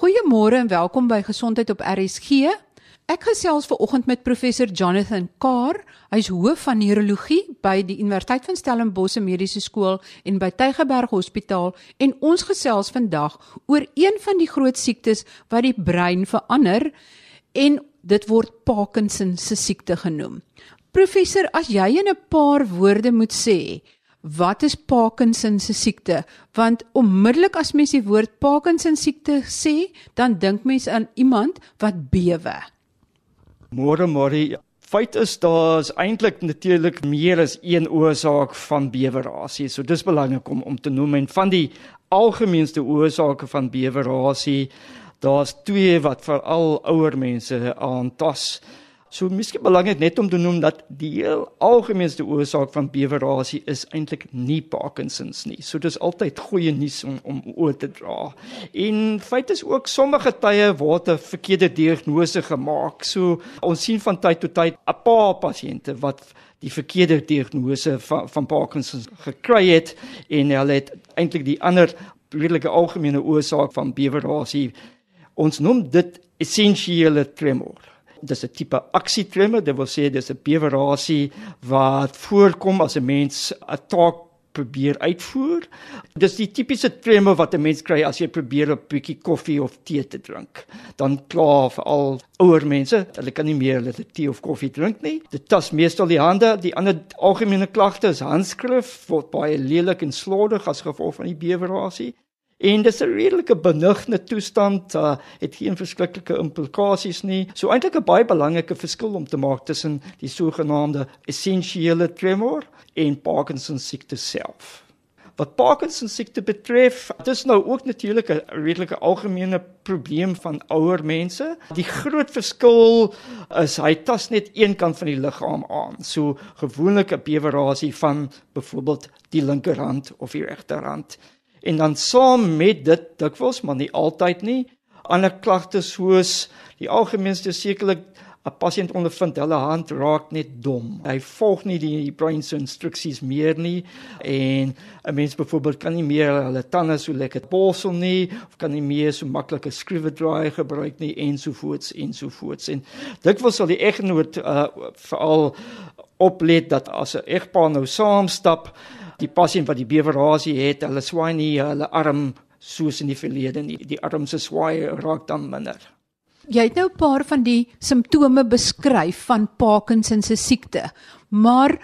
Goeiemôre en welkom by Gesondheid op RSG. Ek gesels ver oggend met professor Jonathan Carr. Hy's hoof van neurologie by die Universiteit van Stellenbosch Mediese Skool en by Tygerberg Hospitaal en ons gesels vandag oor een van die groot siektes wat die brein verander en dit word Parkinson se siekte genoem. Professor, as jy in 'n paar woorde moet sê, wat is Parkinson se siekte? Want onmiddellik as mens die woord Parkinson siekte sê, dan dink mens aan iemand wat bewe. Môre môre. Feit is daar's eintlik natuurlik meer as een oorsaak van bewerasie. So dis belangrik om om te noem en van die algemeenste oorsake van bewerasie, daar's twee wat veral ouer mense aantas. So miskien belangrik net om te noem dat die heel algemeenste oorsaak van bewerasie is eintlik nie Parkinsons nie. So dis altyd goeie nuus om om oor te dra. En feit is ook sommige tye word 'n verkeerde diagnose gemaak. So ons sien van tyd tot tyd 'n paar pasiënte wat die verkeerde diagnose van van Parkinsons gekry het en hulle het eintlik die ander redelike algemene oorsaak van bewerasie. Ons noem dit essensiële tremor dis 'n tipe aksietremor, dit wil sê dis 'n bewerasie wat voorkom as 'n mens 'n taak probeer uitvoer. Dis die tipiese tremor wat 'n mens kry as jy probeer 'n bietjie koffie of tee te drink. Dan kla vir al ouer mense, hulle kan nie meer hulle tee of koffie drink nie. Dit tas meestal die hande. Die ander algemene klagte is handskrif, word baie lelik en slordig as gevolg van die bewerasie. En dis 'n redelike benigne toestand, uh, het geen verskriklike implikasies nie. So eintlik 'n baie belangrike verskil om te maak tussen die sogenaamde essensiële tremor en Parkinson siekte self. Wat Parkinson siekte betref, dis nou ook natuurlik 'n redelike algemene probleem van ouer mense. Die groot verskil is hy tas net een kant van die liggaam aan. So gewoonlik 'n bewerasie van byvoorbeeld die linkerhand of die regterhand. En dan saam met dit dikwels maar nie altyd nie ander klagtes soos die algemeenste sekerlik 'n pasiënt ondervind hulle hand raak net dom. Hy volg nie die brain se instruksies meer nie en 'n mens byvoorbeeld kan nie meer hulle tande so lekker borsel nie of kan nie meer so maklik 'n skroewedraaier gebruik nie ensovoorts ensovoorts. En dikwels sal die egnoot uh, veral oplet dat as 'n egpaar nou saam stap die pasiënt wat die bewerasie het, hulle swaai nie hulle arm soos in die verlede nie. Die arm se swaai raak dan minder. Jy het nou 'n paar van die simptome beskryf van Parkinson se siekte. Maar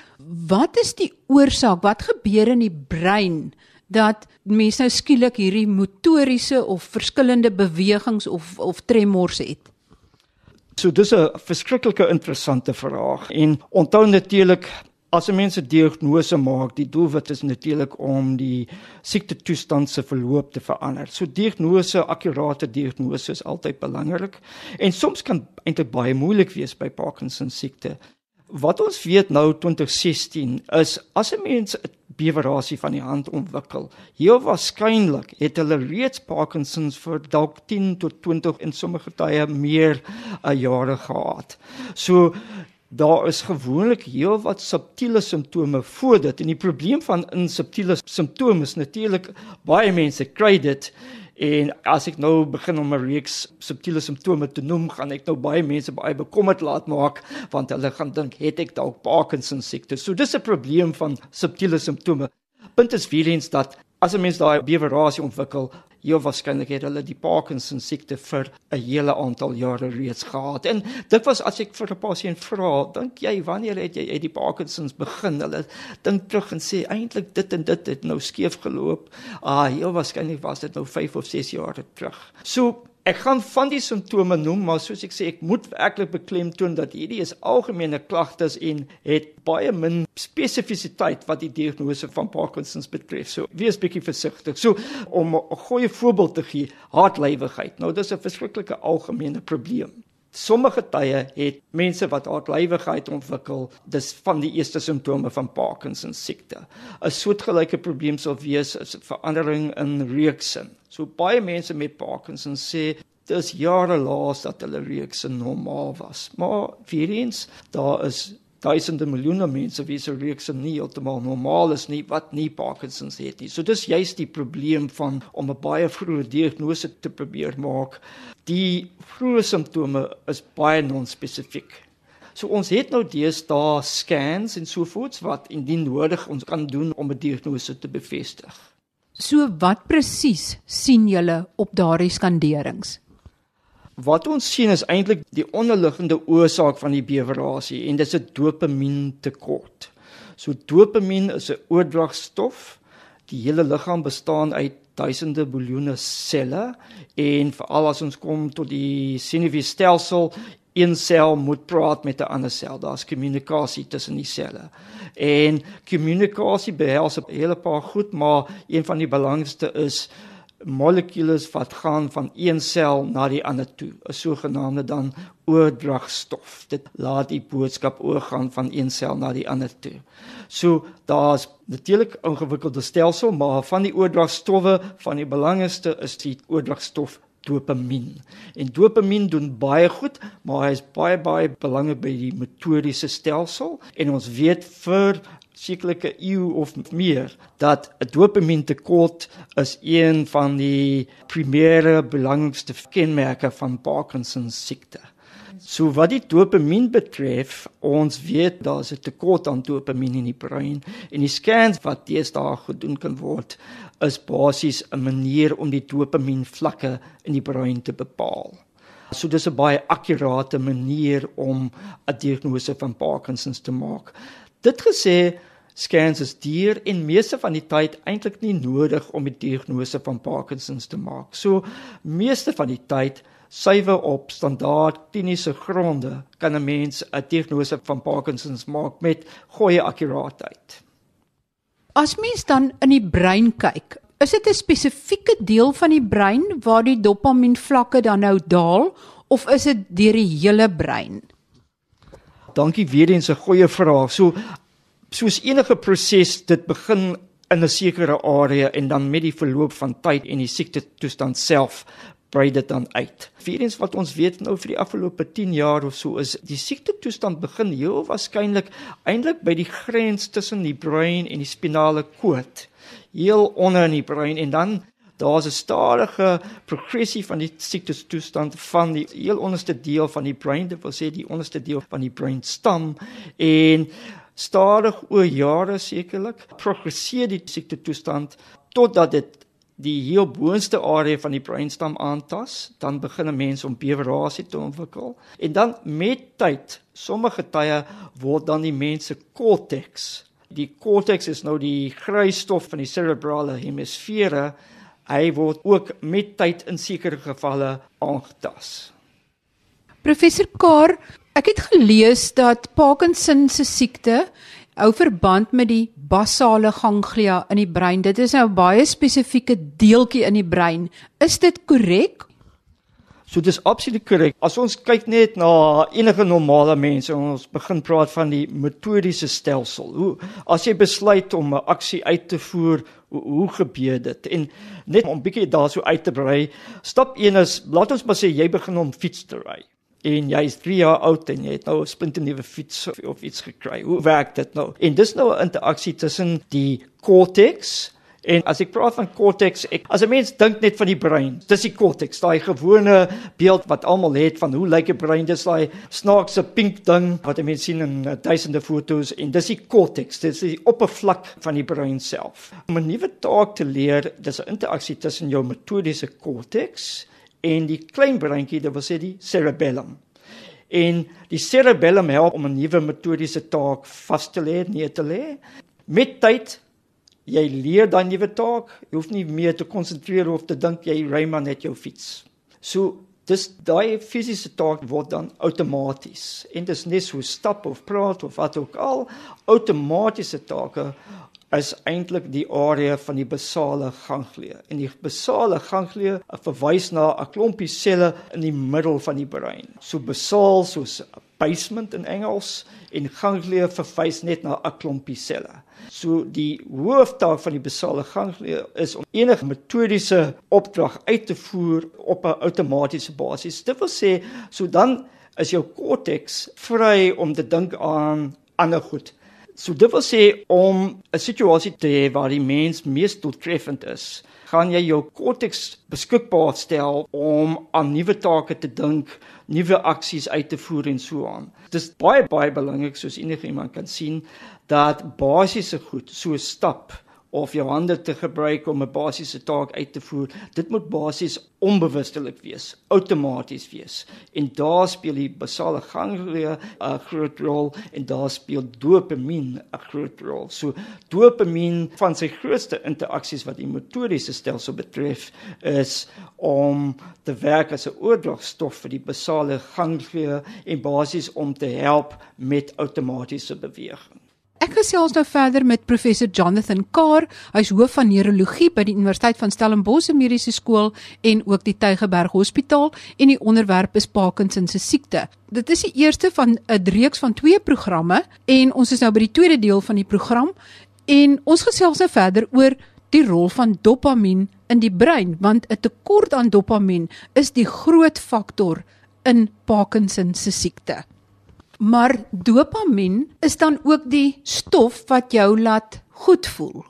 wat is die oorsaak? Wat gebeur in die brein dat mense nou skielik hierdie motoriese of verskillende bewegings of of tremors het? So dis 'n verskriklike interessante vraag en onthou natuurlik As 'n mens 'n diagnose maak, die doelwit is natuurlik om die siekte toestand se verloop te verander. So diagnose, akkurate diagnose is altyd belangrik en soms kan eintlik baie moeilik wees by Parkinson siekte. Wat ons weet nou 2016 is as 'n mens 'n bewerasie van die hand ontwikkel, heel waarskynlik het hulle reeds Parkinson vir dalk 10 tot 20 en sommige tye meer uh, jare gehad. So daar is gewoonlik heelwat subtiele simptome voor dit. En die probleem van in subtiele simptome is natuurlik baie mense kry dit. En as ek nou begin om 'n reeks subtiele simptome te noem gaan ek nou baie mense baie bekommerd laat maak want hulle gaan dink het ek dalk Parkinson siekte? So dis 'n probleem van subtiele simptome. Punt is weer eens dat as 'n mens daai bewerasie ontwikkel heel waarskynlik het hulle die Parkinson siekte vir 'n hele aantal jare reeds gehad. En dit was as ek vir 'n pasiënt vra, dink jy wanneer het jy uit die Parkinsons begin? Hulle dink terug en sê eintlik dit en dit het nou skeef geloop. Ah, heel waarskynlik was dit nou 5 of 6 jaar terug. So Ek gaan van die simptome noem, maar soos ek sê, ek moet werklik beklemtoon dat hierdie is algemene klagtes en het baie min spesifisiteit wat die diagnose van Parkinson betref. So, wees bietjie versigtig. So, om 'n goeie voorbeeld te gee, hartlywigheid. Nou, dis 'n verskriklike algemene probleem. Sommige tye het mense wat hartlywigheid ontwikkel, dis van die eerste simptome van Parkinson siekte. 'n Soortgelyke probleem sal wees 'n verandering in reuksin. So baie mense met Parkinson sê dis jare laas dat hulle reuksin normaal was. Maar vir eens, daar is duisende miljoene mense wie se reeks nie heeltemal normaal is nie wat nie Parkinson het nie. So dis juist die probleem van om 'n baie vroeë diagnose te probeer maak. Die vroeë simptome is baie non-spesifiek. So ons het nou deesdae scans en so voorts wat indien nodig ons kan doen om 'n diagnose te bevestig. So wat presies sien julle op daardie skanderings? Wat ons sien is eintlik die onderliggende oorsaak van die bewerasie en dit is 'n dopamientekort. So dopamien is 'n oordragstof. Die hele liggaam bestaan uit duisende biljoene selle en veral as ons kom tot die senuweestelsel een sel moet praat met 'n ander sel. Daar's kommunikasie tussen die selle. En kommunikasie behels 'n hele paar goed, maar een van die belangrikste is molekules wat gaan van een sel na die ander toe, 'n sogenaamde dan oordragstof. Dit laat die boodskap oorgaan van een sel na die ander toe. So daar's natuurlik ingewikkelde stelsel, maar van die oordragstowwe van die belangrikste is die oordragstof dopamien. En dopamien doen baie goed, maar hy is baie baie belangrik by die motoriese stelsel en ons weet vir sekerlike eeu of meer dat 'n dopamientekort is een van die primêre belangrikste kenmerke van Parkinson siekte. So wat die dopamien betref, ons weet daar's 'n tekort aan dopamien in die brein en die scans wat deesdae gedoen kan word is basies 'n manier om die dopamien vlakke in die brein te bepaal. So dis 'n baie akkurate manier om 'n diagnose van Parkinson te maak. Dit gesê, scans is duur en meeste van die tyd eintlik nie nodig om 'n diagnose van Parkinson te maak. So meeste van die tyd suiwer op standaard kliniese gronde kan 'n mens 'n diagnose van Parkinson maak met goeie akkuraatheid. As mens dan in die brein kyk, is dit 'n spesifieke deel van die brein waar die dopamien vlakke dan nou daal of is dit deur die hele brein? Dankie weer eens 'n goeie vraag. So soos enige proses dit begin in 'n sekere area en dan met die verloop van tyd en die siekte toestand self brei dit dan uit. Vierens wat ons weet nou vir die afgelope 10 jaar of so is die siekte toestand begin heel waarskynlik eintlik by die grens tussen die brein en die spinale koord. Heel onder in die brein en dan daar's 'n stadige progressie van die siekte toestand van die heel onderste deel van die brein, dit wil sê die onderste deel van die breinstam en stadig oor jare sekerlik progresseer die siekte toestand totdat dit die heel boonste area van die breinstam aantas, dan begin 'n mens om bewerasie te ontwikkel en dan met tyd, sommige tye word dan die mens se korteks. Die korteks is nou die grysstof van die cerebrale hemisfere. Hy word ook met tyd in sekere gevalle aangetas. Professor Kar, ek het gelees dat Parkinson se siekte hou verband met die basale ganglia in die brein. Dit is nou 'n baie spesifieke deeltjie in die brein. Is dit korrek? So dis absoluut korrek. As ons kyk net na enige normale mense, ons begin praat van die motoriese stelsel. Hoe as jy besluit om 'n aksie uit te voer, hoe, hoe gebeur dit? En net om 'n bietjie daarso uit te brei, stap 1 is laat ons maar sê jy begin om fiets te ry en jy is 3 jaar oud en jy het nou 'n splinte nuwe fiets of, of iets gekry. Hoe werk dit nou? En dis nou 'n interaksie tussen die cortex en as ek praat van cortex, ek as 'n mens dink net van die brein, dis die cortex, daai gewone beeld wat almal het van hoe lyk 'n brein, dis daai snaakse pink ding wat jy mens sien in uh, duisende fotos en dis die cortex, dis die oppervlak van die brein self. Om 'n nuwe taak te leer, dis 'n interaksie tussen jou metodiese cortex en die klein breintjie, dit wil sê die cerebellum. En die cerebellum help om 'n nuwe metodiese taak vas te lê, neer te lê. Met tyd jy leer dan nuwe taak, jy hoef nie meer te konsentreer of te dink jy ry maar net jou fiets. So dis daai fisiese taak word dan outomaties. En dis net so stap of praat of wat ook al, outomatiese take is eintlik die area van die basale ganglia. En die basale ganglia verwys na 'n klompie selle in die middel van die brein. So basaal soos basement in Engels en ganglia verwys net na 'n klompie selle. So die hooftaak van die basale ganglia is om enige metodiese opdrag uit te voer op 'n outomatiese basis. Dit wil sê, so dan is jou korteks vry om te dink aan ander goed. So dit wil sê om 'n situasie te hê waar die mens mees doeltreffend is, gaan jy jou korteks beskikbaar stel om aan nuwe take te dink, nuwe aksies uit te voer en so aan. Dit is baie baie belangrik soos enige iemand kan sien dat basiese goed so stap of jou hande te gebruik om 'n basiese taak uit te voer. Dit moet basies onbewustelik wees, outomaties wees. En daar speel die basale ganglia 'n groot rol en daar speel dopamien 'n groot rol. So dopamien van sy grootste interaksies wat die motoriese stelsel betref is om te werk as 'n oordragstof vir die basale ganglia en basies om te help met outomatiese beweging. Ek gesels nou verder met professor Jonathan Carr. Hy's hoof van neurologie by die Universiteit van Stellenbosch Mediese Skool en ook die Tygerberg Hospitaal en die onderwerp is Parkinson se siekte. Dit is die eerste van 'n reeks van twee programme en ons is nou by die tweede deel van die program en ons gesels nou verder oor die rol van dopamien in die brein want 'n tekort aan dopamien is die groot faktor in Parkinson se siekte. Maar dopamien is dan ook die stof wat jou laat goed voel.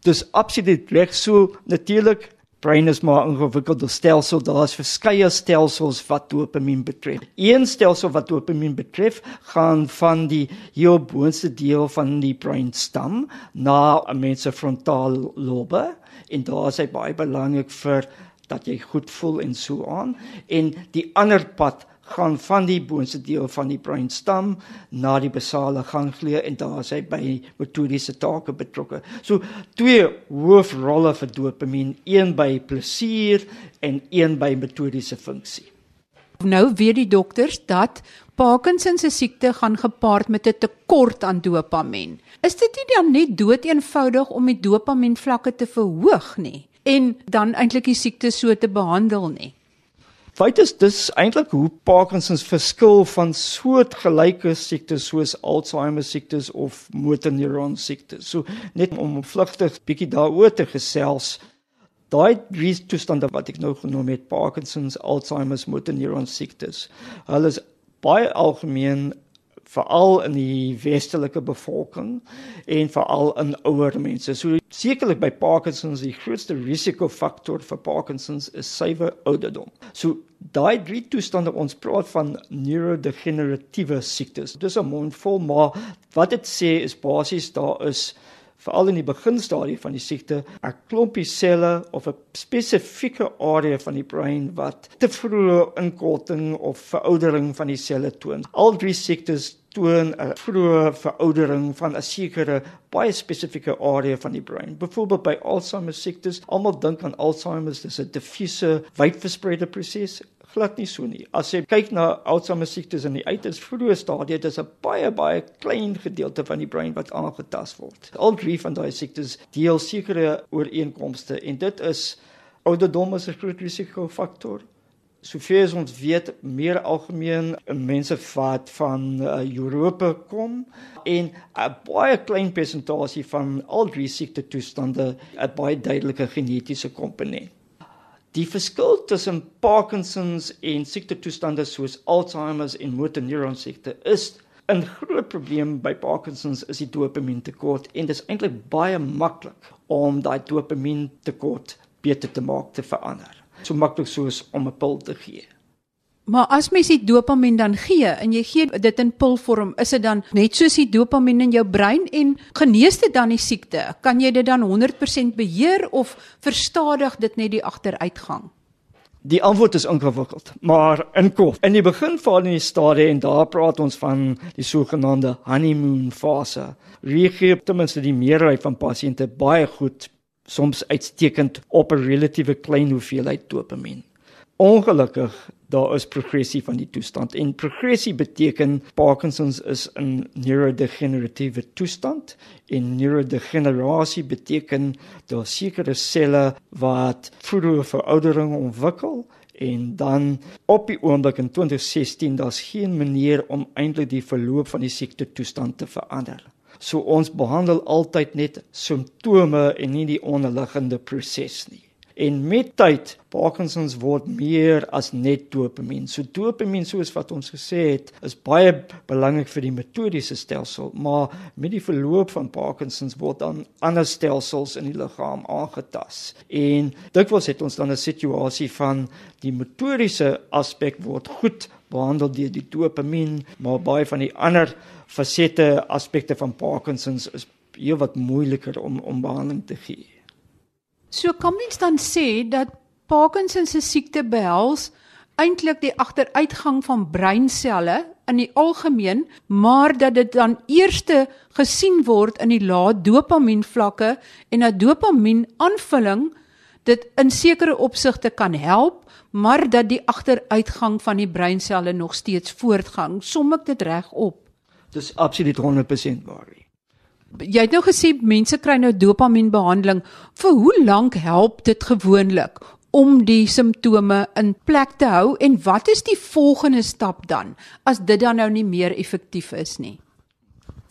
Dis absoluut reg so natuurlik brein is maar 'n ingewikkelde stelsel. Daar's verskeie stelsels wat dopamien betref. Een stelsel wat dopamien betref, gaan van die heel boonste deel van die breinstam na 'n mens se frontale lobe en daar is hy baie belangrik vir dat jy goed voel en so aan en die ander pad gaan van die boonste deel van die breinstam na die basale ganglia en daar is hy by motoriese take betrokke. So twee hoofrolle vir dopamien, een by plesier en een by motoriese funksie. Nou weet die dokters dat Parkinson se siekte gaan gepaard met 'n tekort aan dopamien. Is dit nie dan net doeteenvoudig om die dopamien vlakke te verhoog nie en dan eintlik die siekte so te behandel nie? Feit is dis eintlik hoe Parkinson se verskil van soortgelyke siektes soos Alzheimer siektes of motorneuron siektes. So net om vlugtig bietjie daaroor te gesels. Daai drie toestande wat ek nou genoem het, Parkinson, Alzheimer, motorneuron siektes. Hulle is baie algemeen veral in die westelike bevolking en veral in ouer mense. So sekerlik by Parkinsons die grootste risikofaktor vir Parkinsons is suiwer ouderdom. So daai drie toestande ons praat van neurodegeneratiewe siektes. Dis 'n mondvol, maar wat dit sê is basies daar is veral in die beginstadie van die siekte 'n klompie selle of 'n spesifieke area van die brein wat te vroeë inkorting of veroudering van die selle toon. Al drie siektes toon 'n vroeë veroudering van 'n sekere baie spesifieke area van die brein. Byvoorbeeld by Alzheimer siektes, almal dink aan Alzheimer as 'n diffuse, wydverspreide proses glad nie so nie. As jy kyk na Alzheimer siektes in die uiters vroeë stadie, dit is 'n baie baie klein gedeelte van die brein wat aangetast word. Al drie van daai siektes deel sekere ooreenkomste en dit is ouderdom is 'n groot risikofaktor. Sover ons weet, meer algemeen mense wat van uh, Europa kom en 'n baie klein persentasie van al drie siekte toestande 'n baie duidelike genetiese komponent. Die verskil tussen Parkinsons en siektetoestande soos Alzheimer en motorneuron siekte is 'n groot probleem by Parkinsons is die dopamien tekort en dit is eintlik baie maklik om daai dopamien tekort beter te maak te verander. So maklik soos om 'n pil te gee. Maar as mens die dopamien dan gee en jy gee dit in pilvorm, is dit dan net soos die dopamien in jou brein en genees dit dan die siekte? Kan jy dit dan 100% beheer of verstadig dit net die agteruitgang? Die antwoord is ingewikkeld, maar in kort. In die begin van die stadie en daar praat ons van die sogenaamde honeymoon fase. Reageer ten minste die meerderheid van pasiënte baie goed, soms uitstekend op 'n relatiewe klein hoeveelheid dopamien. Ongelukkig daar is progressie van die toestand en progressie beteken Parkinsons is 'n neurodegeneratiewe toestand en neurodegenerasie beteken daar sekere selle wat vroeë veroudering ontwikkel en dan op die oomblik in 2016 daar's geen manier om eintlik die verloop van die siekte toestand te verander. So ons behandel altyd net simptome en nie die onderliggende proses nie. En met tyd, Parkinsons word meer as net dopamien. So dopamien soos wat ons gesê het, is baie belangrik vir die metodiese stelsel, maar met die verloop van Parkinsons word dan ander stelsels in die liggaam aangetast. En dikwels het ons dan 'n situasie van die metodiese aspek word goed behandel deur die dopamien, maar baie van die ander fasette aspekte van Parkinsons is heel wat moeiliker om om behandeling te gee. So kan mens dan sê dat Parkinson se siekte behels eintlik die agteruitgang van breinselle in die algemeen, maar dat dit dan eerste gesien word in die lae dopamien vlakke en dat dopamien aanvulling dit in sekere opsigte kan help, maar dat die agteruitgang van die breinselle nog steeds voortgang. Som ek dit reg op? Dis absoluut 100% waar. Jy het nou gesê mense kry nou dopamienbehandeling. Vir hoe lank help dit gewoonlik om die simptome in plek te hou en wat is die volgende stap dan as dit dan nou nie meer effektief is nie?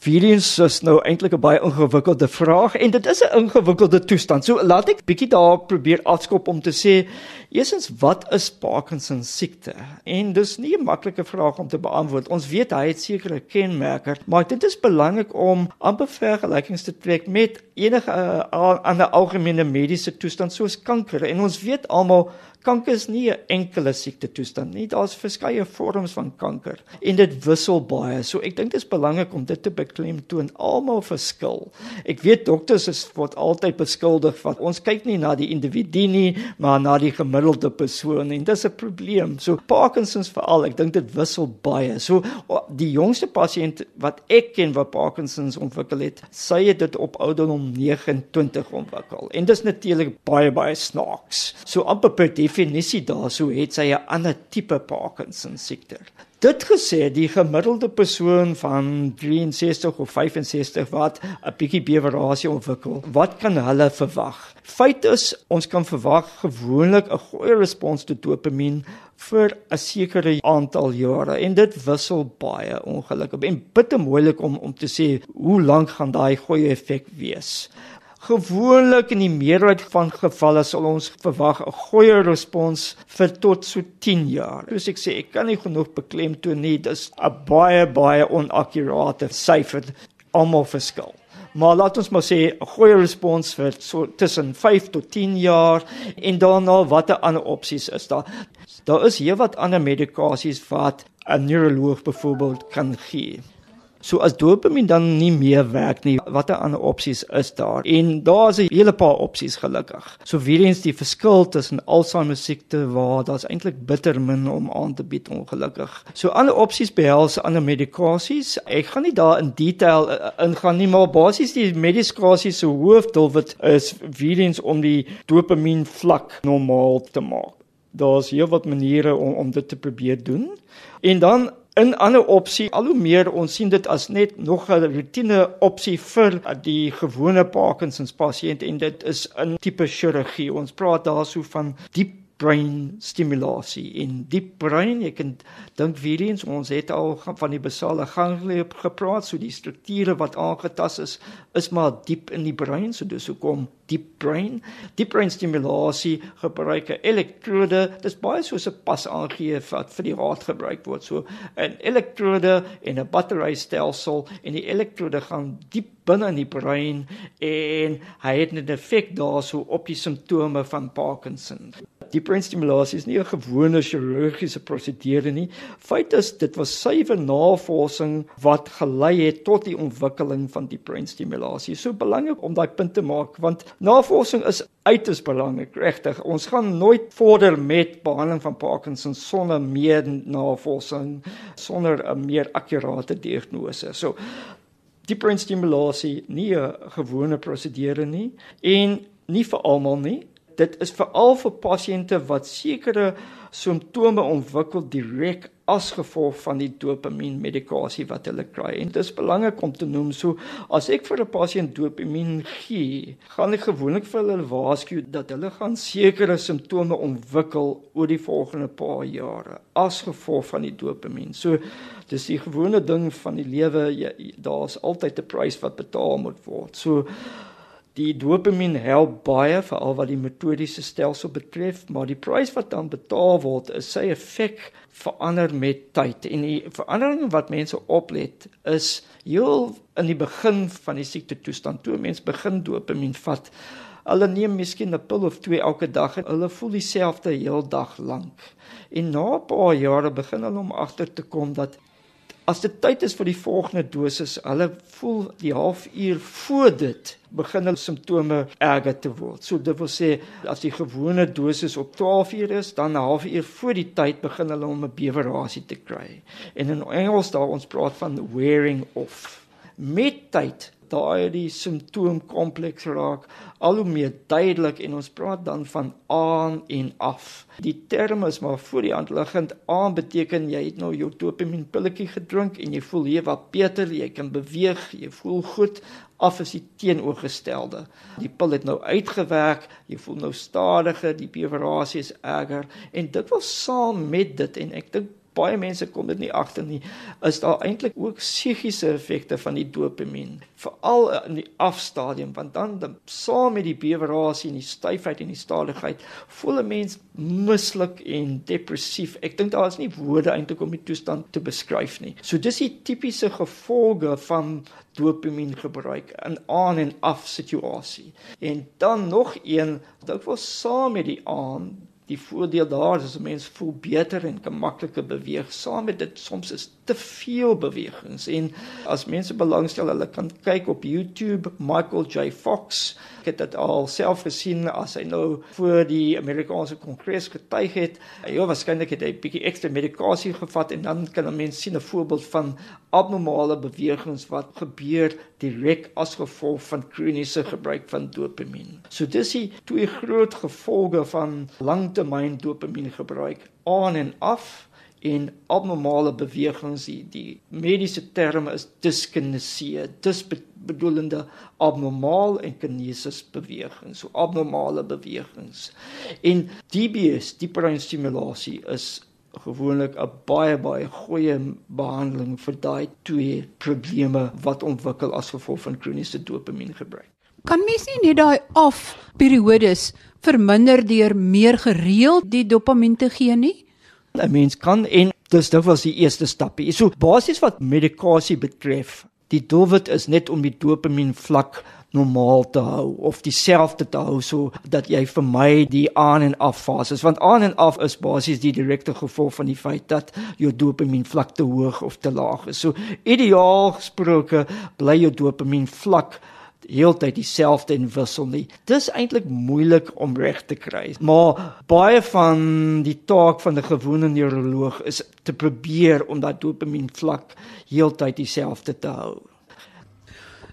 Virens is nou eintlik 'n baie ingewikkelde vraag en dit is 'n ingewikkelde toestand. So laat ek bietjie daar probeer afskop om te sê, eersins wat is Parkinson siekte? En dis nie 'n maklike vraag om te beantwoord. Ons weet hy het sekere kenmerke, maar dit is belangrik om amper vergelykings te trek met enige uh, ander algemene mediese toestand soos kanker. En ons weet almal Kanker is nie 'n enkele siekte toestand nie. Daar's verskeie vorms van kanker en dit wissel baie. So ek dink dit is belangrik om dit te beklemtoon. Almal verskil. Ek weet dokters is word altyd beskuldig van ons kyk nie na die individu nie, maar na die gemiddelde persoon en dis 'n probleem. So Parkinsons veral, ek dink dit wissel baie. So die jongste pasiënt wat ek ken wat Parkinsons ontwikkel het, sy het dit op ouderdom 29 ontwikkel. En dis natuurlik baie baie snaaks. So amper per definisie daarso het sy 'n ander tipe Parkinson siekte. Dit gesê, die gemiddelde persoon van 63 of 65 wat 'n bietjie bewerasie ontwikkel, wat kan hulle verwag? Feit is, ons kan verwag gewoonlik 'n goeie respons tot dopamien vir 'n sekere aantal jare en dit wissel baie ongelukkig en bitter moeilik om om te sê hoe lank gaan daai goeie effek wees. Gewoonlik in die meerderheid van gevalle sal ons verwag 'n goeie respons vir tot so 10 jaar. Soos ek sê, ek kan nie genoeg beklemtoon nie, dis 'n baie baie onakkurate syfer. Almal verskil. Maar laat ons maar sê 'n goeie respons vir so tussen 5 tot 10 jaar en daarna watter ander opsies is daar? Daar is heelwat ander medikasies wat 'n neuroloog byvoorbeeld kan gee. So as dopamien dan nie meer werk nie, watter ander opsies is daar? En daar's 'n hele paar opsies gelukkig. So weer eens die verskil tussen Alzheimer siekte waar daar's eintlik bitter min om aan te bied ongelukkig. So ander opsies behels ander medikasies. Ek gaan nie daar in detail uh, ingaan nie, maar basies die medikasie se hoofdoelwit is weer eens om die dopamien vlak normaal te maak. Daar's heelwat maniere om om dit te probeer doen. En dan In ander opsie, al hoe meer ons sien dit as net nog 'n rotine opsie vir die gewone Parkinson pasiënt en dit is 'n tipe chirurgie. Ons praat daarso van diep brain stimulasie in diep brein. Jy kan dink weer eens ons het al van die basale ganglia gepraat so die strukture wat aangetast is is maar diep in die brein so dis hoekom deep brain deep brain stimulasie gebruik elektrode dis baie soos 'n pas aangee wat vir die hart gebruik word. So 'n elektrode en 'n batterystelsel en die elektrode gaan diep binne in die brein en hy het 'n effek daarso op die simptome van Parkinson die breinstimulasie is nie 'n gewone chirurgiese prosedure nie. Feit is dit was suiwer navorsing wat gelei het tot die ontwikkeling van die breinstimulasie. So belangrik om daai punt te maak want navorsing is uiters belangrik, regtig. Ons gaan nooit vorder met behandeling van Parkinson sonder meer navorsing, sonder 'n meer akkurate diagnose. So die breinstimulasie nie 'n gewone prosedure nie en nie vir almal nie dit is veral vir pasiënte wat sekere simptome ontwikkel direk as gevolg van die dopamien medikasie wat hulle kry. En dit is belangrik om te noem so as ek vir 'n pasiënt dopamien gee, gaan ek gewoonlik vir hulle waarsku dat hulle gaan sekere simptome ontwikkel oor die volgende paar jare as gevolg van die dopamien. So dis die gewone ding van die lewe, daar's altyd 'n prys wat betaal moet word. So Die dopamien help baie veral wat die metodiese stelsel betref, maar die prys wat dan betaal word is sy effek verander met tyd en die verandering wat mense oplet is heel in die begin van die siekte toestand toe mense begin dopamien vat Hulle neem miskien 'n pil of twee elke dag en hulle voel dieselfde heel dag lank. En na 'n paar jare begin hulle om agter te kom dat as dit tyd is vir die volgende dosis, hulle voel die halfuur voor dit begin hulle simptome erger te word. So dit wil sê as die gewone dosis op 12 uur is, dan 'n halfuur voor die tyd begin hulle om 'n bewerasie te kry. En in Engels daar ons praat van wearing off. Met tyd daai die simptoom kompleks raak al hoe meer duidelik en ons praat dan van aan en af. Die term is maar voor die hand liggend aan beteken jy het nou jou dopamien pilletjie gedrink en jy voel jy wat beter, jy kan beweeg, jy voel goed. Af is die teenoorgestelde. Die pil het nou uitgewerk, jy voel nou stadiger, die bewerasie is erger en dit wil saam met dit en ek dink baie mense kom dit nie agter nie, is daar eintlik ook psigiese effekte van die dopamien, veral in die afstadium, want dan, dan saam met die bewerasie en die styfheid en die stadigheid, voel 'n mens mislik en depressief. Ek dink daar is nie woorde eintlik om die toestand te beskryf nie. So dis die tipiese gevolge van dopamien gebruik in aan en af situasie. En dan nog een, dit was saam met die aan die voordeel daar is 'n mens voel beter en kan makliker beweeg. Saam met dit soms is te veel bewegings en as mense belangstel, hulle kan kyk op YouTube Michael J Fox. Ek het dit al self gesien as hy nou voor die Amerikaanse Kongres getuig het. Ja, waarskynlik het hy 'n bietjie ekstra medikasie gevat en dan kan 'n mens sien 'n voorbeeld van abnormale bewegings wat gebeur direk as gevolg van kroniese gebruik van dopamien. So dis die twee groot gevolge van langtermyn dopamien gebruik aan en af en abnormale bewegings die, die mediese term is dyskinesie dis bedoelende abnormaal en kinesis bewegings so abnormale bewegings. En DBS die breinstimulasie is gewoonlik 'n baie baie goeie behandeling vir daai twee probleme wat ontwikkel as gevolg van kroniese dopamien gebruik kan mens nie net daai af periodes verminder deur meer gereeld die dopamien te gee nie 'n mens kan en dis dit was die eerste stapie. So basies wat medikasie betref, die doelwit is net om die dopamien vlak normaal te hou of dieselfde te hou so dat jy vermy die aan en af fases want aan en af is basies die direkte gevolg van die feit dat jou dopamien vlak te hoog of te laag is. So ideaal gesproke bly jou dopamien vlak heeltyd dieselfde en wissel nie. Dis eintlik moeilik om reg te kry. Maar baie van die taak van 'n gewone neuroloog is te probeer om dat dopamien vlak heeltyd dieselfde te hou.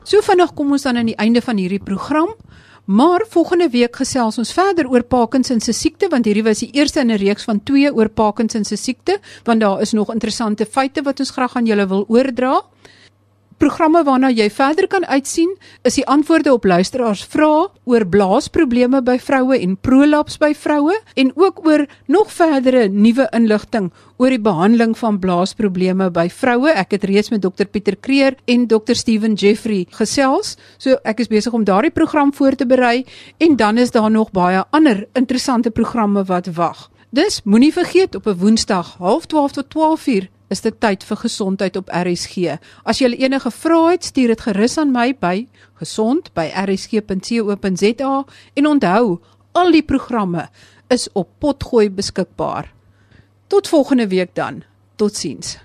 So vinnig kom ons dan aan die einde van hierdie program. Maar volgende week gesels ons verder oor Parkinson se siekte want hierdie was die eerste in 'n reeks van 2 oor Parkinson se siekte want daar is nog interessante feite wat ons graag aan julle wil oordra programme waarna jy verder kan uitsien is die antwoorde op luisteraars vrae oor blaasprobleme by vroue en prolaps by vroue en ook oor nog verdere nuwe inligting oor die behandeling van blaasprobleme by vroue. Ek het reeds met dokter Pieter Kreer en dokter Steven Jeffrey gesels. So ek is besig om daardie program voor te berei en dan is daar nog baie ander interessante programme wat wag. Dus moenie vergeet op 'n Woensdag 12:30 tot 12:00 is dit tyd vir gesondheid op RSG. As jy enige vrae het, stuur dit gerus aan my by gesond@rsg.co.za en onthou, al die programme is op potgooi beskikbaar. Tot volgende week dan. Totsiens.